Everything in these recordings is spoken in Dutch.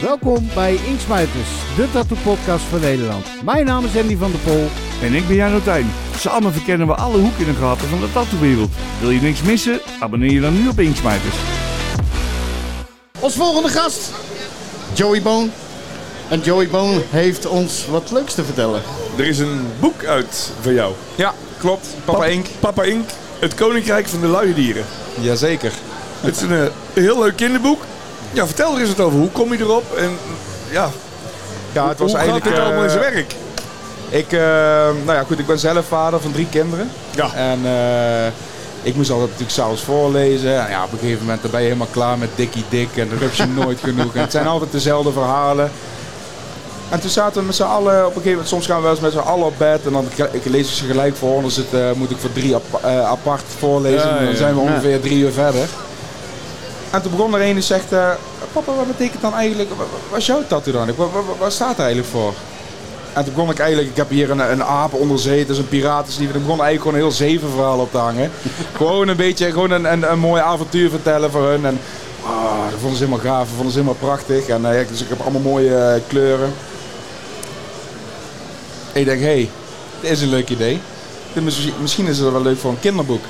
Welkom bij Inksmuiters, de tattoo podcast van Nederland. Mijn naam is Andy van der Pol. En ik ben Jan Rotijn. Samen verkennen we alle hoeken en gaten van de tattoowereld. Wil je niks missen? Abonneer je dan nu op Inksmijters. Als volgende gast, Joey Bone. En Joey Bone heeft ons wat leuks te vertellen. Er is een boek uit van jou. Ja, klopt. Papa Ink. Papa Ink. Het Koninkrijk van de Luie Dieren. Jazeker. Het is een eh, heel leuk kinderboek. Ja, vertel er eens wat over. Hoe kom je erop? En ja, Ja, het was hoe eigenlijk... gaat dit allemaal in zijn eh, werk? Ik, eh, nou ja, goed, ik ben zelf vader van drie kinderen. Ja. En eh, ik moest altijd natuurlijk s'avonds voorlezen. En ja, op een gegeven moment dan ben je helemaal klaar met Dikkie Dik en de rupsje nooit genoeg. En het zijn altijd dezelfde verhalen. En toen zaten we met z'n allen, op een gegeven moment, soms gaan we wel eens met z'n allen op bed. En dan ik lees ik ze gelijk voor, dan zit, moet ik voor drie ap- apart voorlezen. Ja, en dan zijn we ongeveer drie uur verder. En toen begon er een die zegt, eh, papa, wat betekent dan eigenlijk, wa- wa- wat is jouw tattoo dan? Ik, wa- wa- Waar staat er eigenlijk voor? En toen begon ik eigenlijk, ik heb hier een, een aap onder zee, is een piratenslief. En ik begon eigenlijk gewoon een heel zevenverhaal op te hangen. gewoon een beetje, gewoon een, een, een mooi avontuur vertellen voor hun. En ah, dat vonden ze helemaal gaaf, dat vonden ze helemaal prachtig. En eh, dus ik heb allemaal mooie eh, kleuren. En ik denk, hé, hey, dit is een leuk idee. Dit Misschien is het wel leuk voor een kinderboek.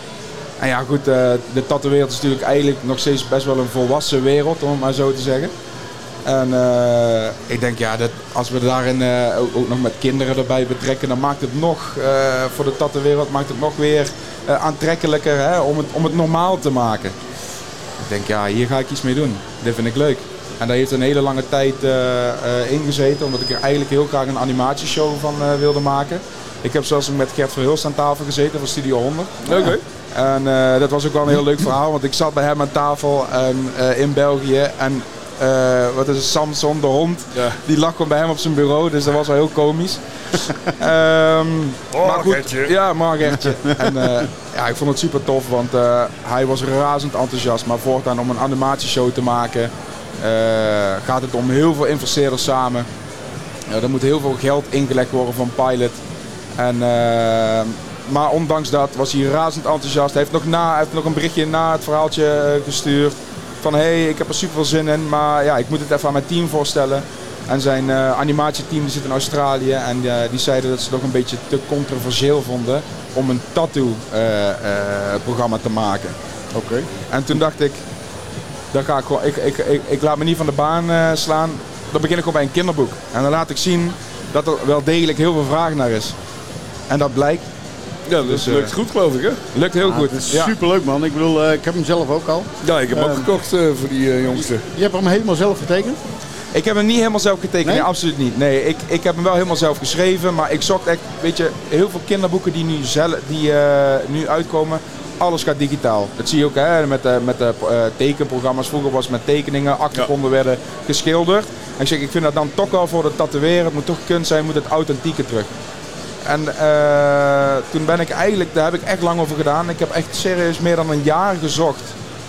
En ja, goed, eh, de tattoo-wereld is natuurlijk eigenlijk nog steeds best wel een volwassen wereld, om het maar zo te zeggen. En eh, ik denk, ja, dat als we daarin eh, ook, ook nog met kinderen erbij betrekken, dan maakt het nog, eh, voor de tattoo-wereld, maakt het nog weer aantrekkelijker hè, om, het, om het normaal te maken. Ik denk, ja, hier ga ik iets mee doen. Dit vind ik leuk. En daar heeft een hele lange tijd eh eh, ingezeten, omdat ik er eigenlijk heel graag een animatieshow van eh, wilde maken. Ik heb zelfs met Gert Verhulst aan tafel gezeten van Studio 100. Oké. En dat was ook wel een heel leuk verhaal, want ik zat bij hem aan tafel en, in België. En wat is het, Samson, de hond, Ja. die lag gewoon bij hem op zijn bureau, dus dat was wel heel komisch. Ehm, maar goed, Gertje. ja, Margertje. en ja, ik vond het super tof, want hij was razend enthousiast. Maar voortaan om een animatieshow te maken, gaat het om heel veel investeerders samen. Ja, er moet heel veel geld ingelegd worden van Pilot. En, eh, maar ondanks dat was hij razend enthousiast. Hij heeft nog, na, heeft nog een berichtje na het verhaaltje eh, gestuurd. Van hé, hey, ik heb er super veel zin in, maar ja, ik moet het even aan mijn team voorstellen. En zijn eh, animatieteam die zit in Australië en eh, die zeiden dat ze het nog een beetje te controversieel vonden om een tattoo-programma te maken. Oké. En toen dacht ik, dan ga ik, gewoon, ik, ik, ik, ik laat me niet van de baan eh, slaan. Dan begin ik gewoon bij een kinderboek. En dan laat ik zien dat er wel degelijk heel veel vraag naar is. En dat blijkt. Ja, dat Dus, eh, lukt goed geloof ik hè? Lukt heel goed. Het is Ja. superleuk man. Ik bedoel, eh, ik heb hem zelf ook al. Ja, ik heb hem ook Ehm. gekocht eh, voor die eh, jongste. Je hebt hem helemaal zelf getekend? Ik heb hem niet helemaal zelf getekend. Nee? Nee, absoluut niet. Nee, ik, ik heb hem wel helemaal zelf geschreven. Maar ik zocht echt, weet je, heel veel kinderboeken die nu, zelf, die, eh, nu uitkomen. Alles gaat digitaal. Dat zie je ook hè, met, de met de eh, tekenprogramma's. Vroeger was het met tekeningen, achtergronden werden geschilderd. En ik zeg, ik vind dat dan toch wel voor de tatoeëren. Het moet toch kunst zijn, moet het authentieke terug. En eh, toen ben ik eigenlijk, daar heb ik echt lang over gedaan. Ik heb echt serieus meer dan een jaar gezocht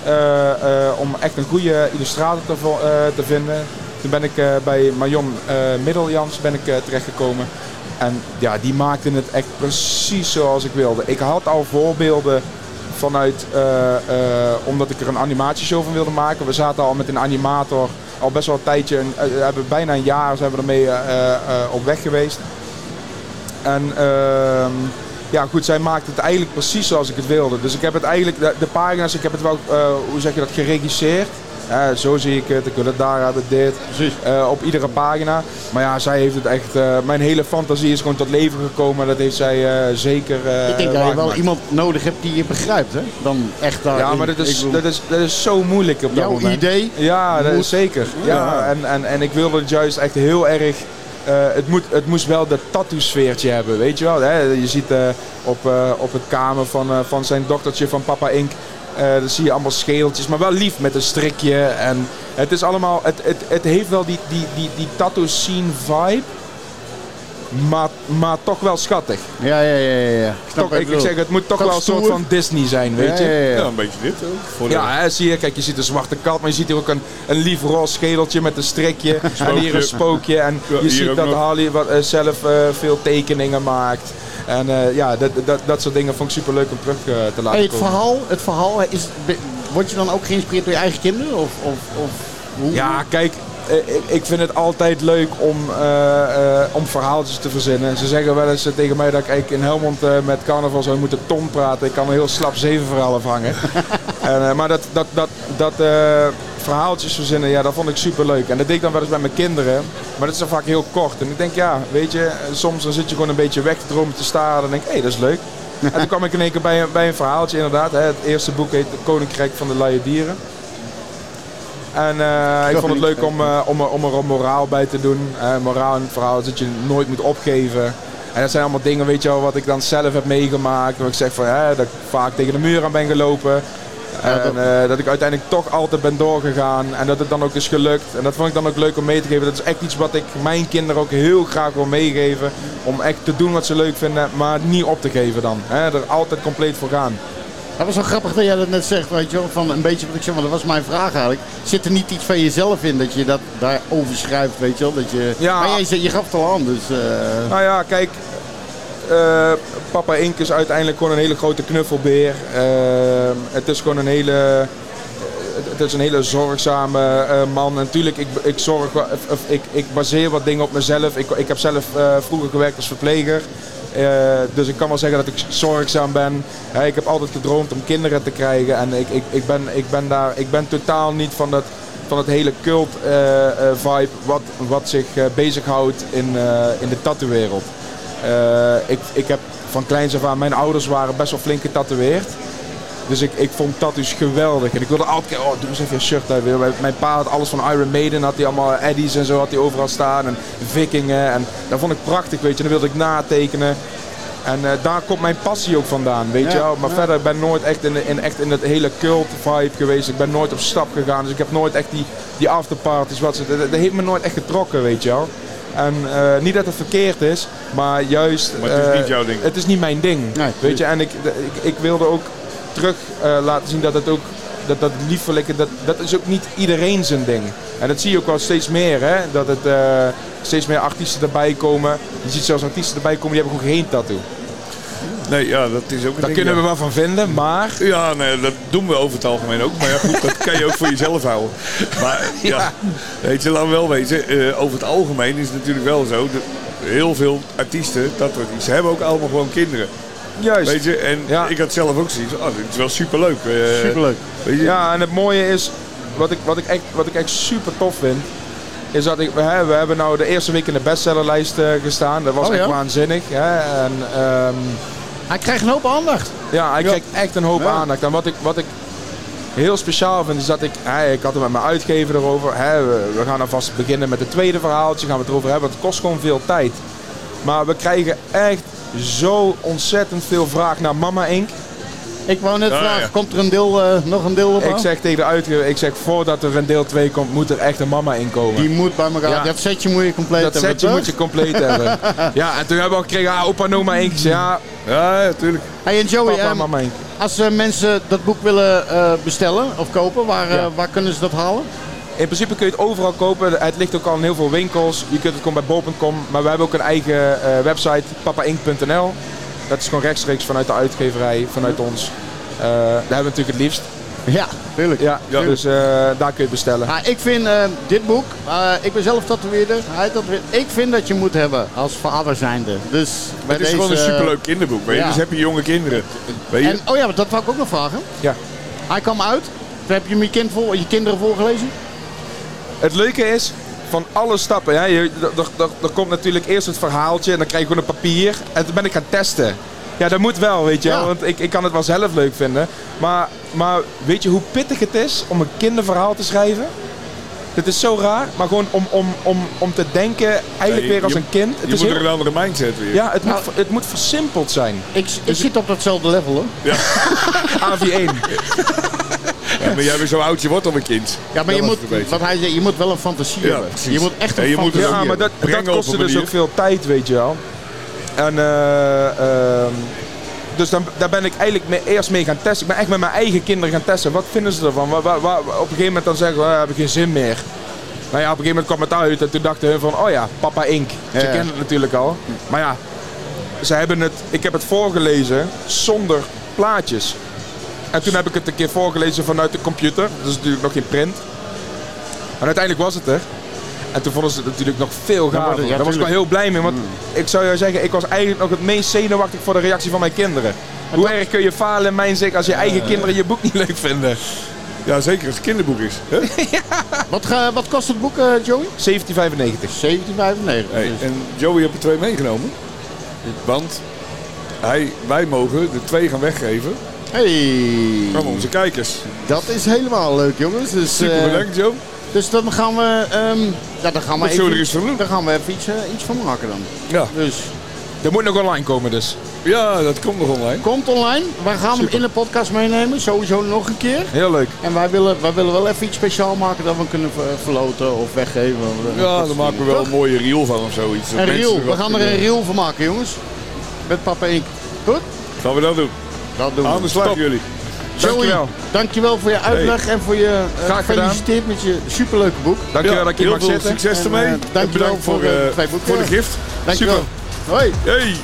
eh, eh, om echt een goede illustrator te, eh, te vinden. Toen ben ik eh, bij Marion eh Middeljans ben ik, eh, terechtgekomen. En ja, die maakte het echt precies zoals ik wilde. Ik had al voorbeelden vanuit, eh, eh, omdat ik er een animatieshow van wilde maken. We zaten al met een animator al best wel een tijdje, een- eh, hebben bijna een jaar zijn we ermee op weg geweest. En ehm, ja, goed, zij maakt het eigenlijk precies zoals ik het wilde. Dus ik heb het eigenlijk, de, de pagina's, ik heb het wel, hoe zeg je dat, geregisseerd. Eh, zo zie ik het, ik wil het daar hebben, dit. Precies. Eh, op iedere pagina. Maar ja, zij heeft het echt, eh, mijn hele fantasie is gewoon tot leven gekomen. Dat heeft zij zeker ik denk dat je wel iemand nodig hebt die je begrijpt, hè? Dan echt daar. Ja, maar dat is, dat, is, dat is zo moeilijk op dat Jouw moment. idee Ja, dat is zeker. Ja, Ja. En, en, en ik wilde het juist echt heel erg. het, moet, het moest wel dat tattoo-sfeertje hebben, weet je wel. Hè? Je ziet op, op het kamer van, van zijn dochtertje van Papa Ink. Eh dan zie je allemaal scheeltjes, maar wel lief met een strikje. En het is allemaal. Het, het, het heeft wel die, die, die, die tattoo scene vibe. Maar, maar toch wel schattig. Ja, ja, ja, ja. ja. Snap Toch, wat ik, ik zeg, het moet toch wel een soort van Disney zijn, weet Ja, je. ja, ja. Ja, een beetje dit ook. Ja, hè, zie je. Kijk, je ziet een zwarte kat, maar je ziet hier ook een, een lief roze schedeltje met een strikje. en hier een spookje. En Ja, je ziet dat nog. Harley wat, eh, zelf eh, veel tekeningen maakt. En eh, ja, dat, dat, dat soort dingen vond ik super leuk om terug eh, te laten Hey, het komen. verhaal, het verhaal is, word je dan ook geïnspireerd door je eigen kinderen? Of, of, of hoe? Ja, kijk, eh, ik, ik vind het altijd leuk om, om verhaaltjes te verzinnen. Ze zeggen wel eens tegen mij dat ik in Helmond met carnaval zou moeten Tom praten. Ik kan een heel slap zeven verhalen vangen. en, maar dat, dat, dat, dat verhaaltjes verzinnen, ja, dat vond ik super leuk. En dat deed ik dan wel eens bij mijn kinderen. Maar dat is dan vaak heel kort. En ik denk, ja, weet je, soms dan zit je gewoon een beetje weg te dromen te staren. En denk ik, hé, dat is leuk. en toen kwam ik in één keer bij, een- bij een verhaaltje, inderdaad. Hè. Het eerste boek heet Koninkrijk van de Luie Dieren. En eh, ik vond het leuk om, eh, om, er, om er een moraal bij te doen. Eh, moraal in het verhaal is dat je nooit moet opgeven. En dat zijn allemaal dingen, weet je wel, wat ik dan zelf heb meegemaakt. Waar ik zeg van, hè, dat ik vaak tegen de muur aan ben gelopen. En eh, dat ik uiteindelijk toch altijd ben doorgegaan. En dat het dan ook is gelukt. En dat vond ik dan ook leuk om mee te geven. Dat is echt iets wat ik mijn kinderen ook heel graag wil meegeven. Om echt te doen wat ze leuk vinden, maar niet op te geven dan. Hè, er altijd compleet voor gaan. Dat was wel grappig dat jij dat net zegt, weet je wel. Van een beetje wat ik zeg, maar dat was mijn vraag eigenlijk. Zit er niet iets van jezelf in dat je dat daarover schrijft, weet je wel? Dat je... Ja. Maar jij, je gaf het al aan, dus... eh, Nou ja, kijk. Eh, Papa Ink is uiteindelijk gewoon een hele grote knuffelbeer. Eh, het is gewoon een hele. Het is een hele zorgzame eh, man. En natuurlijk, ik, ik, zorg, ik, ik baseer wat dingen op mezelf. Ik, ik heb zelf vroeger gewerkt als verpleger. Dus ik kan wel zeggen dat ik zorgzaam ben. Ik heb altijd gedroomd om kinderen te krijgen. En ik, ik, ik, ben, ik, ben, daar, ik ben totaal niet van dat van het hele cult vibe wat, wat zich bezighoudt in, in de tattoo-wereld. Eh, ik, ik heb van kleins af aan, mijn ouders waren best wel flink getatoeëerd. Dus ik, ik vond tattoos geweldig. En ik wilde altijd, oh, doe eens even een shirt uit. Mijn- pa had alles van Iron Maiden, had hij allemaal Eddies en zo had hij overal staan. En vikingen. En dat vond ik prachtig, weet je. En dan wilde ik natekenen. En eh, daar komt mijn passie ook vandaan, weet Ja, je wel. Maar ja. verder ben ik nooit echt in, de- in, echt in het hele cult vibe geweest. Ik ben nooit op stap gegaan. Dus ik heb nooit echt die, die afterparties. Wat ze, dat, dat heeft me nooit echt getrokken, weet je wel. En eh, niet dat het verkeerd is, maar juist... Maar het is eh, niet jouw ding. Het is niet mijn ding. Nee, weet je, en ik, ik, ik wilde ook terug eh, laten zien dat het ook... Dat, dat liefelijke, dat, dat is ook niet iedereen zijn ding. En dat zie je ook wel steeds meer, hè. Dat het eh, steeds meer artiesten erbij komen. Je ziet zelfs artiesten erbij komen, die hebben gewoon geen tattoo. Nee, ja, dat is ook een Daar kunnen ja. we wel van vinden, maar... Ja, nee, dat doen we over het algemeen ook. Maar ja, goed, dat kan je ook voor jezelf houden. Maar ja, weet je, we wel weten, eh, over het algemeen is het natuurlijk wel zo. Dat heel veel artiesten, dat soort iets, ze hebben ook allemaal gewoon kinderen. Juist. Weet je, en Ja. ik had zelf ook zoiets oh, dit is wel superleuk. eh, Superleuk. Weet je, Ja, en het mooie is, wat ik, wat ik, echt, wat ik echt super tof vind, is dat ik, we, hè, we hebben nou de eerste week in de bestsellerlijst eh, gestaan. Dat was Oh, echt ja? waanzinnig. Hè? En, ehm, Hij krijgt een hoop aandacht. ja, hij krijgt echt een hoop Ja. aandacht. En wat ik, wat ik heel speciaal vind, is dat ik, hè, ik had het met mijn uitgever erover. Hè, we, we gaan alvast beginnen met het tweede verhaaltje, gaan we het erover hebben. want Het kost gewoon veel tijd. Maar we krijgen echt zo ontzettend veel vraag naar Mama Ink. Ik wou net Ja, vragen, ja. komt er een deel, eh, nog een deel op Ik zeg tegen de uitgever, ik zeg voordat er een deel 2 komt, moet er echt een Mama in komen. Die moet bij elkaar. Ja. Dat setje moet je compleet Dat hebben. setje toch? moet je compleet hebben. Ja, en toen hebben we al gekregen, ah, opa noem maar één keer. Ja, ja, natuurlijk. Hey, en Joey, papa, ehm, mama als eh, mensen dat boek willen eh, bestellen of kopen, waar, Ja. waar kunnen ze dat halen? In principe kun je het overal kopen. Het ligt ook al in heel veel winkels. Je kunt het gewoon bij bol.com. Maar we hebben ook een eigen eh, website, papaink.nl. Dat is gewoon rechtstreeks vanuit de uitgeverij, vanuit ons. Eh, daar hebben we natuurlijk het liefst. Ja, tuurlijk. Ja, Ja. dus eh, daar kun je het bestellen. Maar ik vind eh, dit boek, eh, ik ben zelf tatoeëerder, hij tatoeëert. ik vind dat je moet hebben als vader zijnde. Dus bij Het is deze, gewoon een superleuk kinderboek. Weet je? ja. Dus heb je jonge kinderen. Weet je? En, oh ja, dat wou ik ook nog vragen. Ja. Hij kwam uit, heb je hem je, kind vol, je kinderen voorgelezen? Het leuke is, van alle stappen, hè, je, er, komt natuurlijk eerst het verhaaltje en dan krijg je gewoon een papier. En toen ben ik gaan testen. Ja, dat moet wel, weet je wel, Ja. want ik, ik kan het wel zelf leuk vinden. Maar, maar weet je hoe pittig het is om een kinderverhaal te schrijven? Het is zo raar, maar gewoon om, om, om, om te denken, eigenlijk Ja, weer als je- een kind. Het je is moet heel- er een andere mindset weer. ja, het, Nou- moet, het moet versimpeld zijn. Ik, ik zit op datzelfde level hoor. AV1. Ja, maar jij bent zo oud, je wordt al een kind. Ja, maar je moet, wat hij zei, je moet wel een fantasie Ja, hebben. precies. Je moet echt een Ja, je moet fantasie er Ja, maar dat, dat kostte dus ook veel tijd, weet je wel. En eh, ehm, dus dan, daar ben ik eigenlijk mee, eerst mee gaan testen. Ik ben echt met mijn eigen kinderen gaan testen. Wat vinden ze ervan? Waar, waar- waar- op een gegeven moment dan zeggen we, "Ah, heb ik geen zin meer. Nou ja, op een gegeven moment kwam het uit en toen dachten hun van, oh ja, Papa Ink. Ze Ja. kennen het natuurlijk al. Maar ja, ze hebben het, ik heb het voorgelezen zonder plaatjes. En toen heb ik het een keer voorgelezen vanuit de computer. Dat is natuurlijk nog geen print. En uiteindelijk was het er. En toen vonden ze het natuurlijk nog veel maar gaver. ja, Daar was ik wel heel blij mee. Want ik zou jou zeggen, ik was eigenlijk nog het meest zenuwachtig voor de reactie van mijn kinderen. Hoe erg kun je falen in mijn zicht als je eigen kinderen je boek niet leuk vinden? Ja, zeker als het kinderboek is. Hè? Wat, ga- wat kost het boek, eh, Joey? 1795. 1795. Hey, dus. en Joey heeft er twee meegenomen. Want hij, wij mogen de twee gaan weggeven Hey, aan onze kijkers. dat is helemaal leuk, jongens. Dus, Super eh, bedankt, Joe. dus dan gaan we, ehm, ja, dan gaan we Wat zullen we even, eens van doen? dan gaan we even iets, eh, iets van maken dan. Ja. Dus Er moet nog online komen dus. ja, dat komt nog online. komt online. Wij gaan hem in de podcast meenemen, sowieso nog een keer. Heel leuk. En wij willen, wij willen wel even iets speciaal maken dat we kunnen ver- verloten of weggeven. Ja, dan maken we wel Toch? een mooie reel van of zoiets. Dat Een reel. We gaan er een reel van maken, jongens. Met Papa Ink. Goed? Gaan we dat doen. Dat doen we. Aan de slag Top. jullie. Joey, Dankjewel. dankjewel voor je uitleg en voor je gedaan. gefeliciteerd met je superleuke boek. Dankjewel Ja, dat heel mag zitten. succes En, ermee. En dankjewel bedankt voor, voor, eh, voor de gift. Dankjewel. Super. Hoi. Hey.